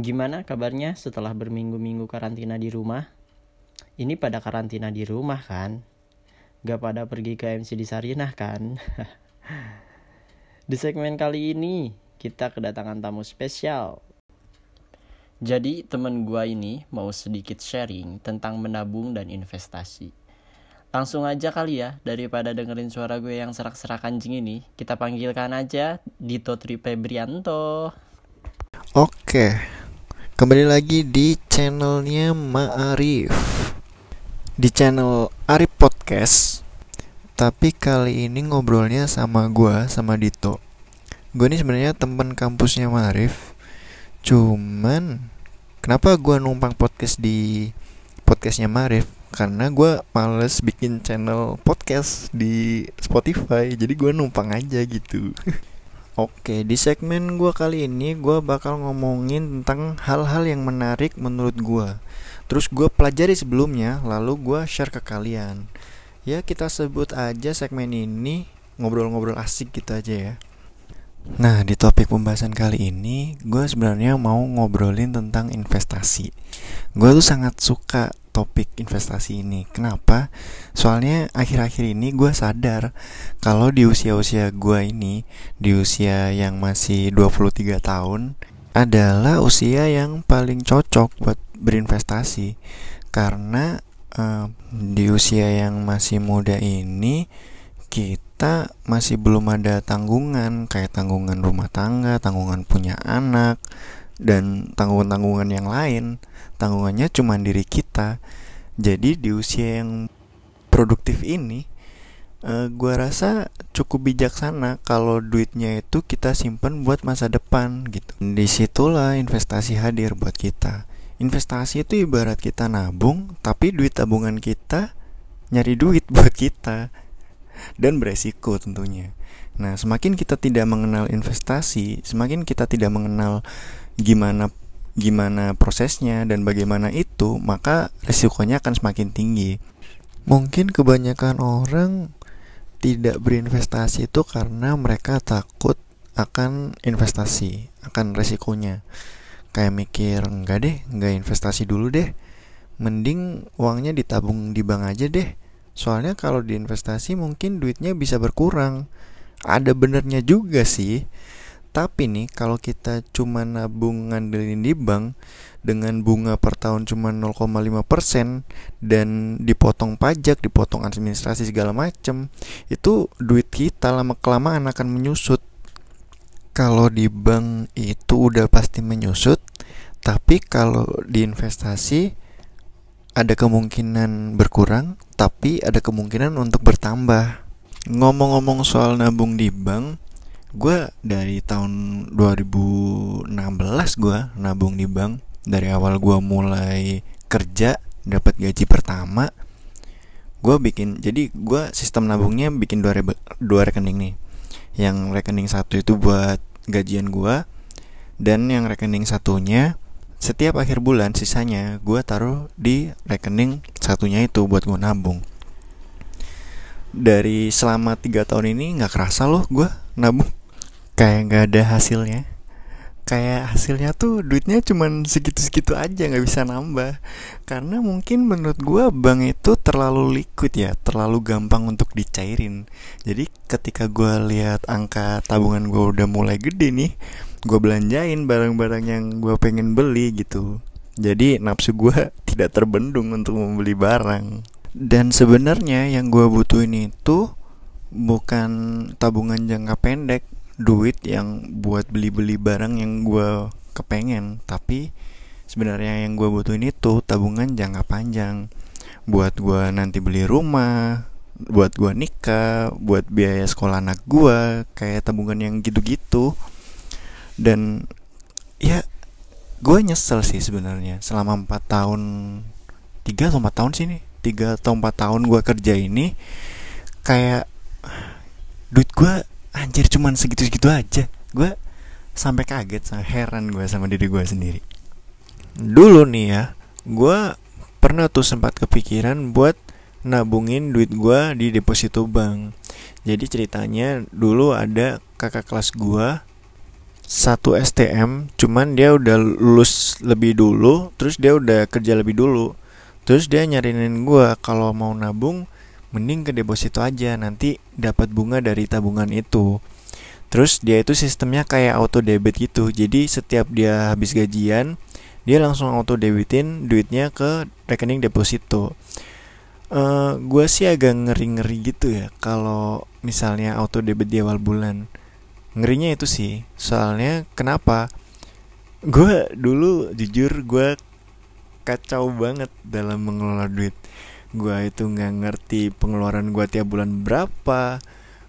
Gimana kabarnya setelah berminggu-minggu karantina di rumah? Ini pada karantina di rumah kan? Gak pada pergi ke MC di Sarinah kan? di segmen kali ini kita kedatangan tamu spesial. Jadi temen gua ini mau sedikit sharing tentang menabung dan investasi. Langsung aja kali ya, daripada dengerin suara gue yang serak-serak anjing ini, kita panggilkan aja Dito Tri Febrianto. Oke, kembali lagi di channelnya Ma'arif. Di channel Arif Podcast. Tapi kali ini ngobrolnya sama gua, sama Dito. Gue ini sebenarnya temen kampusnya Ma'arif. Cuman Kenapa gua numpang podcast di podcastnya Ma'arif? Karena gua males bikin channel podcast di Spotify. Jadi gua numpang aja gitu Oke, di segmen gua kali ini gua bakal ngomongin tentang hal-hal yang menarik menurut gua. Terus gua pelajari sebelumnya, lalu gua share ke kalian. Ya, kita sebut aja segmen ini ngobrol-ngobrol asik gitu aja ya. Nah, di topik pembahasan kali ini, gue sebenarnya mau ngobrolin tentang investasi. Gue tuh sangat suka topik investasi ini. Kenapa? Soalnya akhir-akhir ini gue sadar kalau di usia-usia gue ini, di usia yang masih 23 tahun, adalah usia yang paling cocok buat berinvestasi. Karena uh, di usia yang masih muda ini kita masih belum ada tanggungan kayak tanggungan rumah tangga, tanggungan punya anak, dan tanggungan-tanggungan yang lain. Tanggungannya cuma diri kita. Jadi di usia yang produktif ini uh, gua rasa cukup bijaksana kalau duitnya itu kita simpan buat masa depan gitu. Di situlah investasi hadir buat kita. Investasi itu ibarat kita nabung tapi duit tabungan kita nyari duit buat kita. Dan beresiko tentunya. Nah, semakin kita tidak mengenal investasi, semakin kita tidak mengenal gimana gimana prosesnya dan bagaimana itu, maka resikonya akan semakin tinggi. Mungkin kebanyakan orang tidak berinvestasi itu karena mereka takut akan investasi, akan resikonya. Kayak mikir, enggak deh, enggak investasi dulu deh. Mending uangnya ditabung di bank aja deh. Soalnya kalau diinvestasi mungkin duitnya bisa berkurang. Ada benernya juga sih. Tapi nih kalau kita cuma nabung ngandelin di bank dengan bunga per tahun cuma 0,5% dan dipotong pajak, dipotong administrasi segala macem, itu duit kita lama kelamaan akan menyusut. Kalau di bank itu udah pasti menyusut, tapi kalau di investasi ada kemungkinan berkurang, tapi ada kemungkinan untuk bertambah. Ngomong-ngomong soal nabung di bank, gue dari tahun 2016 gue nabung di bank. Dari awal gue mulai kerja dapat gaji pertama gue bikin jadi gue sistem nabungnya bikin dua, rebe, dua rekening nih. Yang rekening satu itu buat gajian gue dan yang rekening satunya setiap akhir bulan sisanya gue taruh di rekening satunya itu buat gue nabung. Dari selama tiga tahun ini nggak kerasa loh gue nabung kayak nggak ada hasilnya. Kayak hasilnya tuh duitnya cuman segitu-segitu aja nggak bisa nambah. Karena mungkin menurut gue bank itu terlalu liquid ya terlalu gampang untuk dicairin. Jadi ketika gue lihat angka tabungan gue udah mulai gede nih gue belanjain barang-barang yang gue pengen beli gitu. Jadi nafsu gue tidak terbendung untuk membeli barang. Dan sebenarnya yang gue butuhin itu bukan tabungan jangka pendek duit yang buat beli-beli barang yang gue kepengen. Tapi sebenarnya yang gue butuhin itu tabungan jangka panjang. Buat gue nanti beli rumah buat gue nikah buat biaya sekolah anak gue kayak tabungan yang gitu-gitu. Dan ya gue nyesel sih sebenarnya. Selama 4 tahun 3 atau 4 tahun sih nih 3 atau 4 tahun gue kerja ini kayak duit gue anjir cuman segitu-segitu aja. Gue sampai kaget sama heran gue sama diri gue sendiri. Dulu nih ya gue pernah tuh sempat kepikiran buat nabungin duit gue di deposito bank. Jadi ceritanya dulu ada kakak kelas gue satu STM cuman dia udah lulus lebih dulu terus dia udah kerja lebih dulu. Terus dia nyarinin gue kalau mau nabung mending ke deposito aja nanti dapat bunga dari tabungan itu. Terus dia itu sistemnya kayak auto debit gitu. Jadi setiap dia habis gajian dia langsung auto debitin duitnya ke rekening deposito. Uh, gue sih agak ngeri-ngeri gitu ya kalau misalnya auto debit di awal bulan. Ngerinya itu sih soalnya kenapa? Gue dulu jujur gue kacau banget dalam mengelola duit gue itu nggak ngerti pengeluaran gue tiap bulan berapa.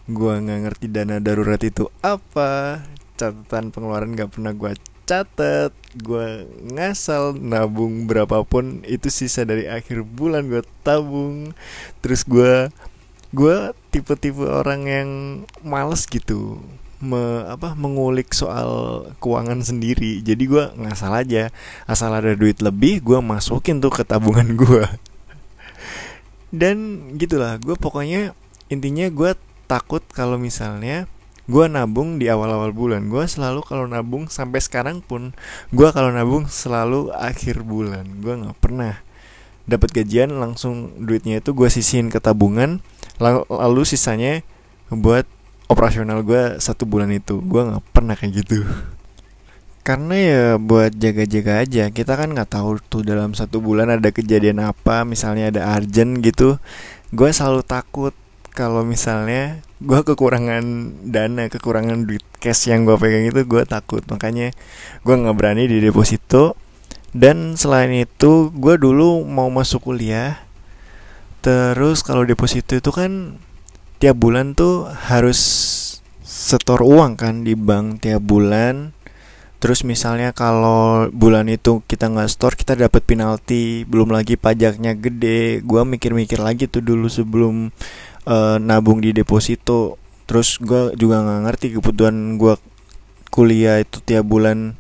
Gue nggak ngerti dana darurat itu apa. Catatan pengeluaran gak pernah gue catat. Gue ngasal nabung berapapun itu sisa dari akhir bulan gue tabung. Terus gue gue tipe-tipe orang yang males gitu. Me, apa mengulik soal keuangan sendiri. Jadi gue ngasal aja. Asal ada duit lebih gue masukin tuh ke tabungan gue dan gitulah gue pokoknya intinya gue takut kalau misalnya gue nabung di awal-awal bulan. Gue selalu kalau nabung sampai sekarang pun gue kalau nabung selalu akhir bulan. Gue nggak pernah dapat gajian langsung duitnya itu gue sisihin ke tabungan. Lalu sisanya buat operasional gue satu bulan itu. Gue nggak pernah kayak gitu karena ya buat jaga-jaga aja. Kita kan nggak tahu tuh dalam satu bulan ada kejadian apa. Misalnya ada urgent gitu. Gue selalu takut kalau misalnya gue kekurangan dana kekurangan duit cash yang gue pegang itu gue takut. Makanya gue nggak berani di deposito. Dan selain itu gue dulu mau masuk kuliah. Terus kalau deposito itu kan tiap bulan tuh harus setor uang kan di bank tiap bulan terus misalnya kalau bulan itu kita nggak store kita dapat penalti belum lagi pajaknya gede. Gua mikir-mikir lagi tuh dulu sebelum uh, nabung di deposito. Terus gua juga nggak ngerti kebutuhan gua kuliah itu tiap bulan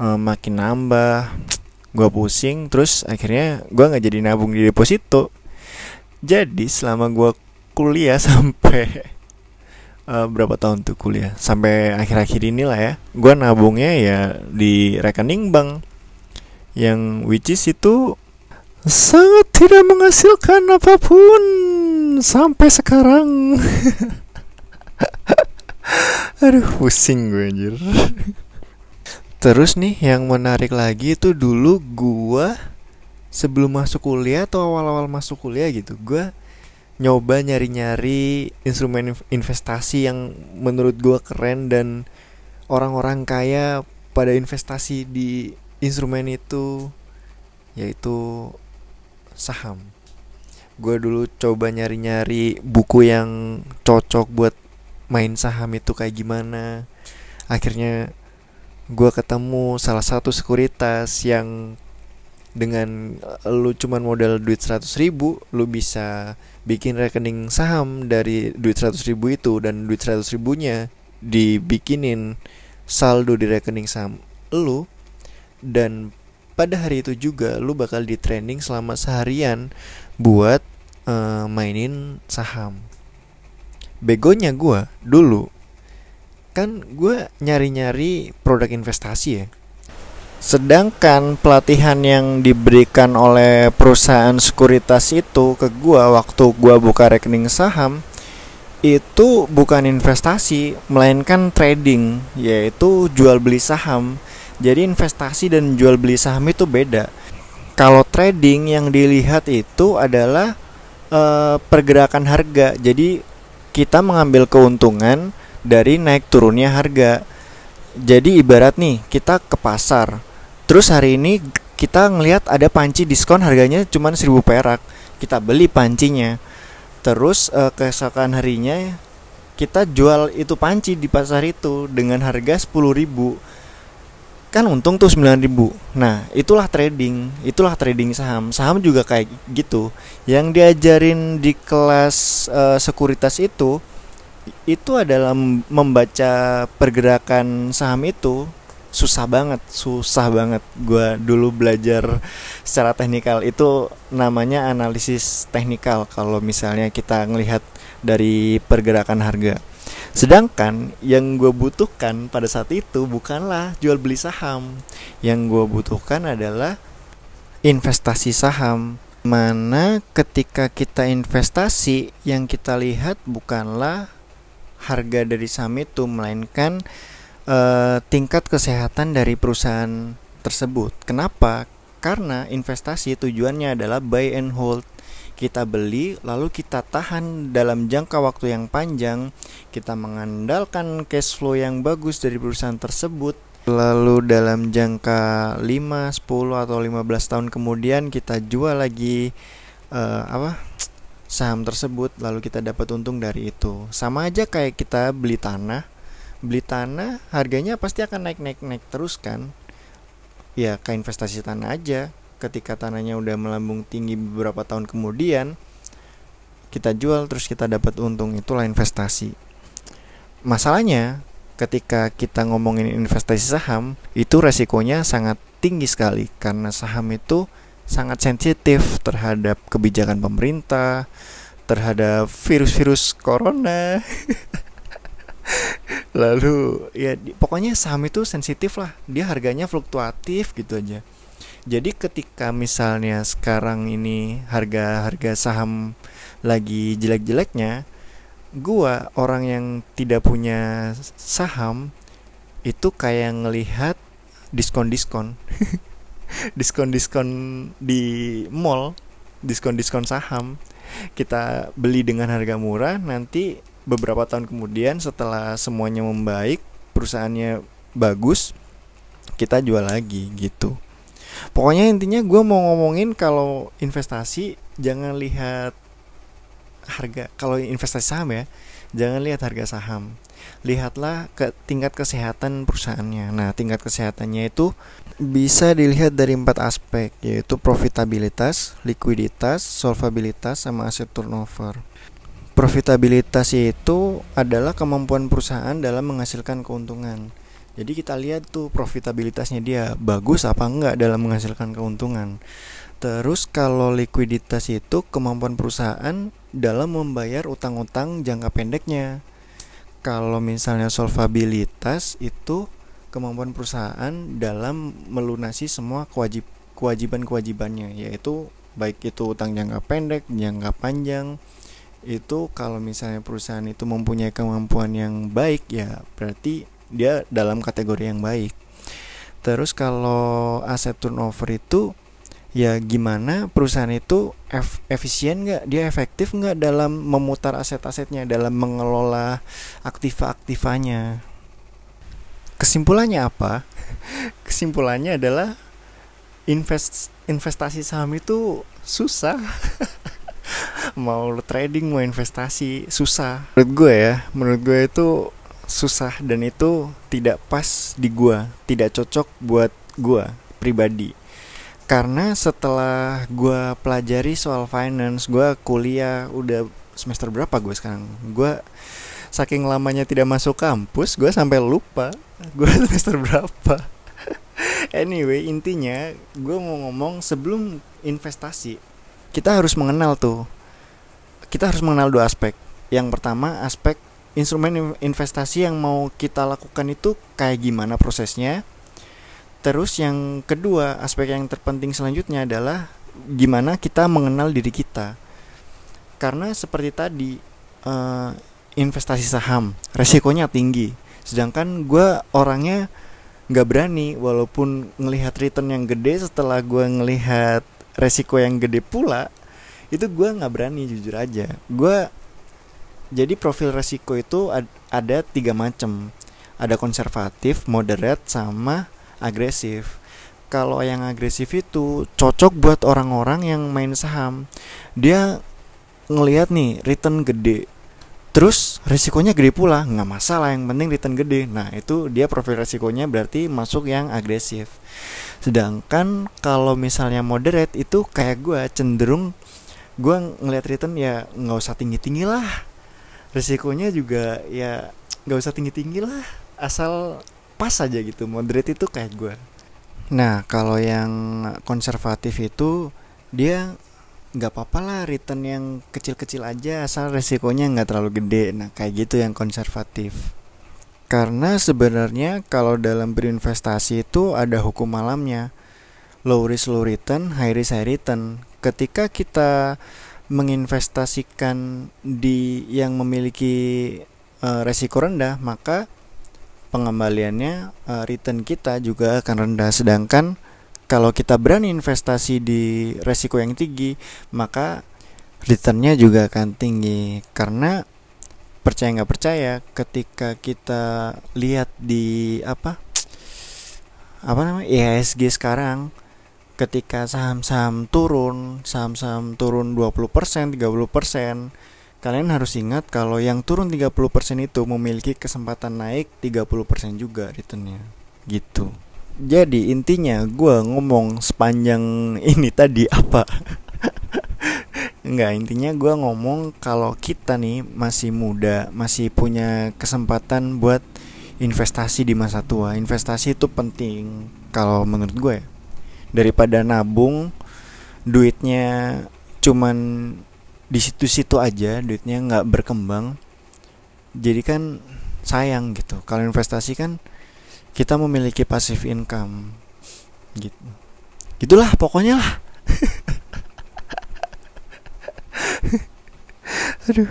uh, makin nambah. Gua pusing terus akhirnya gua nggak jadi nabung di deposito. Jadi selama gua kuliah sampai uh, berapa tahun tuh kuliah? Sampai akhir-akhir inilah ya. Gue nabungnya ya di rekening bank yang which is itu sangat tidak menghasilkan apa pun sampai sekarang. Aduh pusing gue anjir. Terus nih yang menarik lagi itu dulu gue sebelum masuk kuliah atau awal-awal masuk kuliah gitu gue nyoba nyari-nyari instrumen investasi yang menurut gue keren dan orang-orang kaya pada investasi di instrumen itu yaitu saham. Gue dulu coba nyari-nyari buku yang cocok buat main saham itu kayak gimana. Akhirnya gue ketemu salah satu sekuritas yang dengan lu cuman modal duit 100 ribu lu bisa bikin rekening saham dari duit 100 ribu itu dan duit 100 ribunya dibikinin saldo di rekening saham lu. Dan pada hari itu juga lu bakal di training selama seharian buat uh, mainin saham. Begonya gue dulu kan gue nyari-nyari produk investasi ya Sedangkan pelatihan yang diberikan oleh perusahaan sekuritas itu ke gua waktu gua buka rekening saham itu bukan investasi melainkan trading yaitu jual beli saham. Jadi investasi dan jual beli saham itu beda. Kalau trading yang dilihat itu adalah e, pergerakan harga. Jadi kita mengambil keuntungan dari naik turunnya harga. Jadi ibarat nih kita ke pasar Terus hari ini kita ngelihat ada panci diskon harganya cuma 1000 perak. Kita beli pancinya. Terus uh, keesokan harinya kita jual itu panci di pasar itu dengan harga 10.000. Kan untung tuh 9.000. Nah, itulah trading, itulah trading saham. Saham juga kayak gitu. Yang diajarin di kelas uh, sekuritas itu itu adalah membaca pergerakan saham itu susah banget susah banget gue dulu belajar secara teknikal. Itu namanya analisis teknikal kalau misalnya kita ngelihat dari pergerakan harga. Sedangkan yang gue butuhkan pada saat itu bukanlah jual beli saham. Yang gue butuhkan adalah investasi saham. Mana ketika kita investasi yang kita lihat bukanlah harga dari saham itu melainkan uh, tingkat kesehatan dari perusahaan tersebut. Kenapa? Karena investasi tujuannya adalah buy and hold. Kita beli lalu kita tahan dalam jangka waktu yang panjang. Kita mengandalkan cash flow yang bagus dari perusahaan tersebut. Lalu dalam jangka 5, 10 atau 15 tahun kemudian kita jual lagi uh, apa? Saham tersebut lalu kita dapat untung dari itu. Sama aja kayak kita beli tanah beli tanah harganya pasti akan naik naik naik terus kan. Ya kayak investasi tanah aja. Ketika tanahnya udah melambung tinggi beberapa tahun kemudian kita jual terus kita dapat untung itulah investasi. Masalahnya ketika kita ngomongin investasi saham itu resikonya sangat tinggi sekali. Karena saham itu sangat sensitif terhadap kebijakan pemerintah terhadap virus-virus corona lalu ya pokoknya saham itu sensitif lah dia harganya fluktuatif gitu aja jadi ketika misalnya sekarang ini harga-harga saham lagi jelek-jeleknya, gua orang yang tidak punya saham itu kayak ngelihat diskon-diskon. diskon-diskon di mall, diskon-diskon saham. Kita beli dengan harga murah, nanti beberapa tahun kemudian setelah semuanya membaik, perusahaannya bagus, kita jual lagi gitu. Pokoknya intinya gue mau ngomongin kalau investasi jangan lihat harga kalau investasi saham ya jangan lihat harga saham. Lihatlah ke tingkat kesehatan perusahaannya. Nah tingkat kesehatannya itu bisa dilihat dari empat aspek yaitu profitabilitas likuiditas solvabilitas sama aset turnover profitabilitas itu adalah kemampuan perusahaan dalam menghasilkan keuntungan jadi kita lihat tuh profitabilitasnya dia bagus apa enggak dalam menghasilkan keuntungan. Terus kalau likuiditas itu kemampuan perusahaan dalam membayar utang-utang jangka pendeknya. Kalau misalnya solvabilitas itu kemampuan perusahaan dalam melunasi semua kewajib kewajiban-kewajibannya yaitu baik itu utang jangka pendek, jangka panjang. Itu kalau misalnya perusahaan itu mempunyai kemampuan yang baik ya berarti dia dalam kategori yang baik. Terus kalau aset turnover itu ya gimana? Perusahaan itu ef efisien nggak? Dia efektif nggak dalam memutar aset-asetnya dalam mengelola aktiva-aktivanya? Kesimpulannya apa? Kesimpulannya adalah invest investasi saham itu susah mau trading mau investasi susah menurut gue ya menurut gue itu susah dan itu tidak pas di gua, tidak cocok buat gua pribadi. Karena setelah gua pelajari soal finance, gua kuliah udah semester berapa gue sekarang? Gua saking lamanya tidak masuk kampus, gue sampai lupa gue semester berapa. anyway, intinya gue mau ngomong sebelum investasi, kita harus mengenal tuh. Kita harus mengenal dua aspek. Yang pertama aspek instrumen investasi yang mau kita lakukan itu kayak gimana prosesnya. Terus yang kedua, aspek yang terpenting selanjutnya adalah gimana kita mengenal diri kita. Karena seperti tadi uh, investasi saham resikonya tinggi, sedangkan gue orangnya nggak berani walaupun ngelihat return yang gede setelah gue ngelihat resiko yang gede pula itu gue nggak berani jujur aja. Gue jadi profil resiko itu ada tiga macam ada konservatif moderate sama agresif. Kalau yang agresif itu cocok buat orang-orang yang main saham. Dia ngelihat nih return gede. Terus risikonya gede pula nggak masalah yang penting return gede. Nah itu dia profil resikonya berarti masuk yang agresif. Sedangkan kalau misalnya moderate itu kayak gue cenderung gue ngelihat return ya nggak usah tinggi tinggi lah. Risikonya juga ya nggak usah tinggi tinggi lah asal pas aja gitu moderate itu kayak gue nah kalau yang konservatif itu dia nggak apa-apa lah return yang kecil-kecil aja asal resikonya nggak terlalu gede. Nah kayak gitu yang konservatif. Karena sebenarnya kalau dalam berinvestasi itu ada hukum malamnya low risk low return high risk high return ketika kita menginvestasikan di yang memiliki uh, resiko rendah maka pengembaliannya uh, return kita juga akan rendah. Sedangkan kalau kita berani investasi di resiko yang tinggi maka returnnya juga akan tinggi. Karena percaya nggak percaya ketika kita lihat di apa apa namanya IHSG sekarang ketika saham-saham turun, saham-saham turun 20%, 30%, kalian harus ingat kalau yang turun 30% itu memiliki kesempatan naik 30% juga returnnya. Gitu jadi intinya gue ngomong sepanjang ini tadi apa Enggak intinya gue ngomong kalau kita nih masih muda masih punya kesempatan buat investasi di masa tua investasi itu penting kalau menurut gue ya. Daripada nabung duitnya cuman di situ-situ aja duitnya nggak berkembang jadi kan sayang gitu. Kalau investasi kan kita memiliki passive income gitu. Gitulah pokoknya lah. Aduh.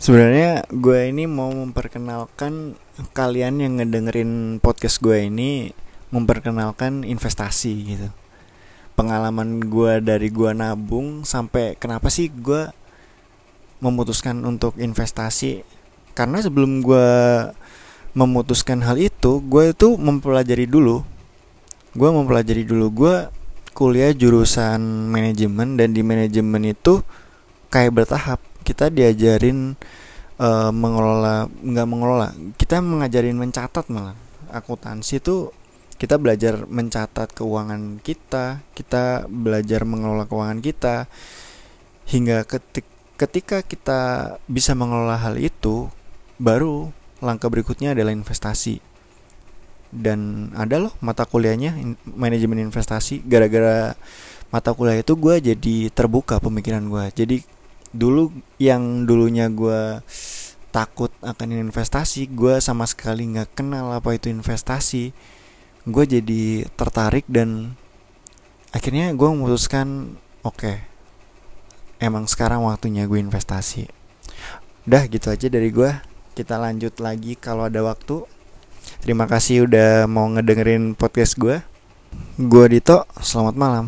Sebenarnya gue ini mau memperkenalkan kalian yang ngedengerin podcast gue ini memperkenalkan investasi gitu. Pengalaman gue dari gue nabung sampai kenapa sih gue memutuskan untuk investasi? Karena sebelum gue memutuskan hal itu gue itu mempelajari dulu. Gue mempelajari dulu. Gue kuliah jurusan manajemen dan di manajemen itu kayak bertahap. Kita diajarin uh, mengelola nggak mengelola. Kita mengajarin mencatat malah. Akuntansi itu kita belajar mencatat keuangan kita kita belajar mengelola keuangan kita. Hingga ketik, ketika kita bisa mengelola hal itu baru langkah berikutnya adalah investasi. Dan ada loh mata kuliahnya manajemen investasi. Gara-gara mata kuliah itu gue jadi terbuka pemikiran gue jadi dulu yang dulunya gue takut akan investasi gue sama sekali nggak kenal apa itu investasi gue jadi tertarik dan akhirnya gue memutuskan oke okay, emang sekarang waktunya gue investasi udah gitu aja dari gue kita lanjut lagi kalau ada waktu. Terima kasih udah mau ngedengerin podcast gue. Gue Dito, selamat malam.